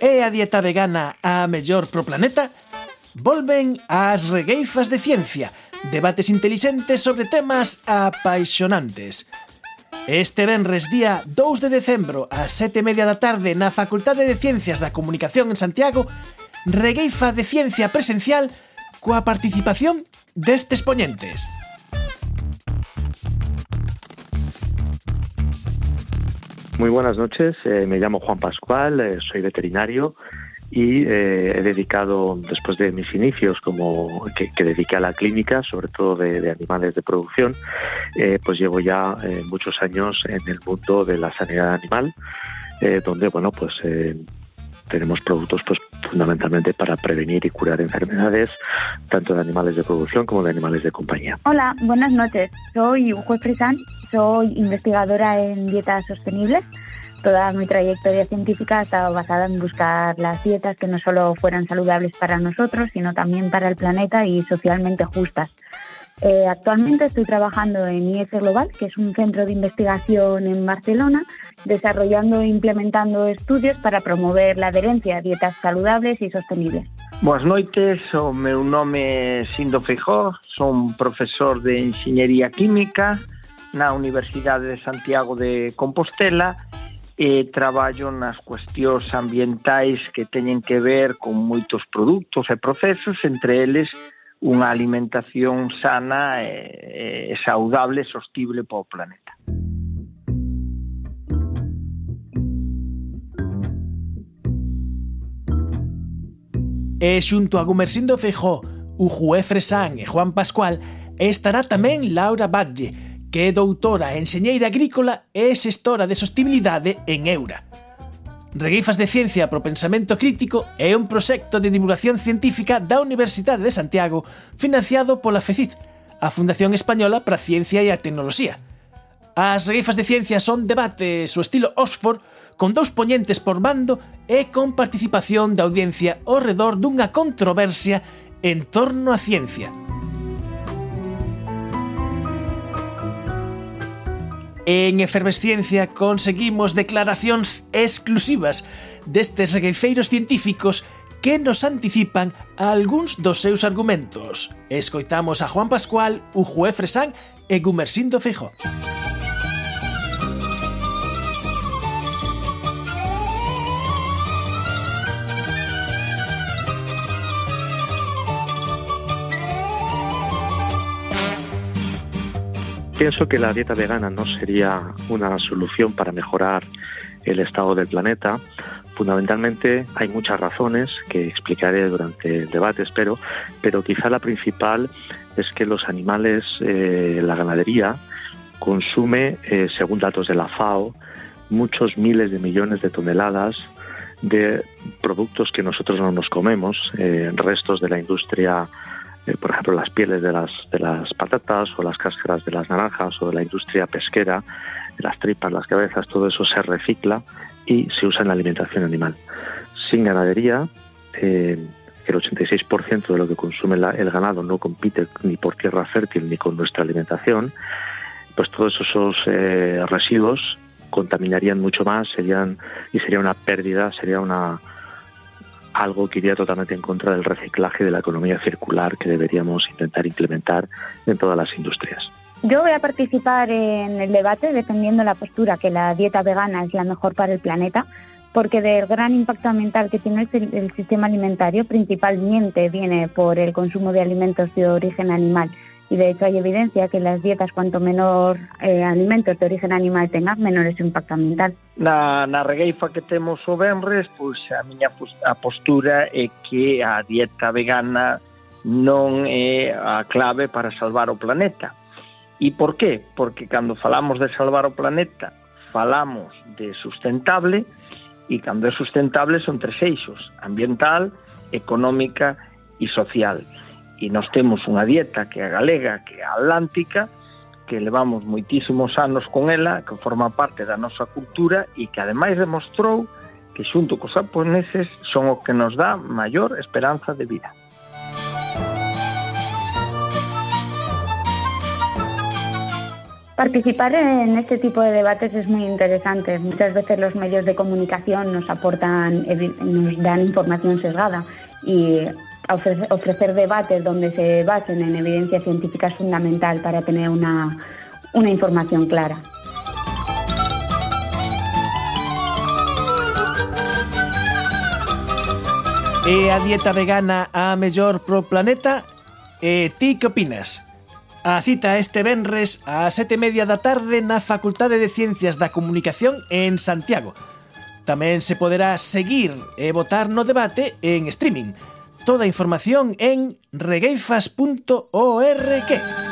e a dieta vegana a mellor pro planeta? Volven as regueifas de ciencia, debates intelixentes sobre temas apaixonantes. Este venres día 2 de decembro ás sete media da tarde na Facultade de Ciencias da Comunicación en Santiago regueifa de ciencia presencial coa participación destes poñentes. Muy buenas noches, eh, me llamo Juan Pascual, eh, soy veterinario y eh, he dedicado, después de mis inicios como que, dediqué a la clínica, sobre todo de, de animales de producción, pues llevo ya muchos años en el mundo de la sanidad animal, donde bueno pues tenemos productos pues fundamentalmente para prevenir y curar enfermedades tanto de animales de producción como de animales de compañía. Hola, buenas noches. Soy Hugo Frisán, soy investigadora en dietas sostenibles. Toda mi trayectoria científica ha estado basada en buscar las dietas que no solo fueran saludables para nosotros, sino también para el planeta y socialmente justas. Eh, actualmente estoy trabajando en IS Global, que es un centro de investigación en Barcelona, desarrollando e implementando estudios para promover la adherencia a dietas saludables y sostenibles. Boas noites, o meu nome é Sindo Feijó, son profesor de Enxeñería Química na Universidade de Santiago de Compostela e traballo nas cuestións ambientais que teñen que ver con moitos produtos e procesos, entre eles unha alimentación sana e, e saudable, sostible para o planeta. E xunto a Gumersindo Feijó, Ujué Fresán e Juan Pascual, estará tamén Laura Badge, que é doutora, enxeñeira agrícola e xestora de sostibilidade en Eura. Regueifas de Ciencia pro Pensamento Crítico é un proxecto de divulgación científica da Universidade de Santiago financiado pola FECID, a Fundación Española para a Ciencia e a Tecnoloxía. As Regueifas de Ciencia son debates o estilo Oxford con dous poñentes por bando e con participación da audiencia ao redor dunha controversia en torno á ciencia. En Efervesciencia conseguimos declaracións exclusivas destes regueifeiros científicos que nos anticipan a algúns dos seus argumentos. Escoitamos a Juan Pascual, o Fresán e Gumersindo Feijó. Pienso que la dieta vegana no sería una solución para mejorar el estado del planeta. Fundamentalmente hay muchas razones que explicaré durante el debate, espero, pero quizá la principal es que los animales, eh, la ganadería, consume, eh, según datos de la FAO, muchos miles de millones de toneladas de productos que nosotros no nos comemos, eh, restos de la industria eh, por ejemplo, las pieles de las, de las patatas o las cáscaras de las naranjas o de la industria pesquera, las tripas, las cabezas, todo eso se recicla y se usa en la alimentación animal. Sin ganadería, eh, el 86% de lo que consume la, el ganado no compite ni por tierra fértil ni con nuestra alimentación, pues todos esos eh, residuos contaminarían mucho más, serían y sería una pérdida, sería una algo que iría totalmente en contra del reciclaje de la economía circular que deberíamos intentar implementar en todas las industrias. Yo voy a participar en el debate defendiendo la postura que la dieta vegana es la mejor para el planeta, porque del gran impacto ambiental que tiene el, sistema alimentario principalmente viene por el consumo de alimentos de origen animal y de hecho hay evidencia que las dietas cuanto menor eh, alimentos de origen animal tengan, menor es su impacto ambiental. Na, na regueifa que temos o Benres, pois a miña a postura é que a dieta vegana non é a clave para salvar o planeta. E por qué? Porque cando falamos de salvar o planeta, falamos de sustentable e cando é sustentable son tres eixos, ambiental, económica e social. E nós temos unha dieta que é galega, que é atlántica, que levamos moitísimos anos con ela, que forma parte da nosa cultura e que ademais demostrou que xunto cos japoneses son o que nos dá maior esperanza de vida. Participar en este tipo de debates es muy interesante. Muchas veces los medios de comunicación nos aportan, nos dan información sesgada y ofrecer, debates donde se basen en evidencia científica es fundamental para tener una, una información clara. ¿E a dieta vegana a mellor pro planeta? E ti que opinas? A cita este venres a sete media da tarde na Facultade de Ciencias da Comunicación en Santiago. Tamén se poderá seguir e votar no debate en streaming. Toda información en regueifas.org.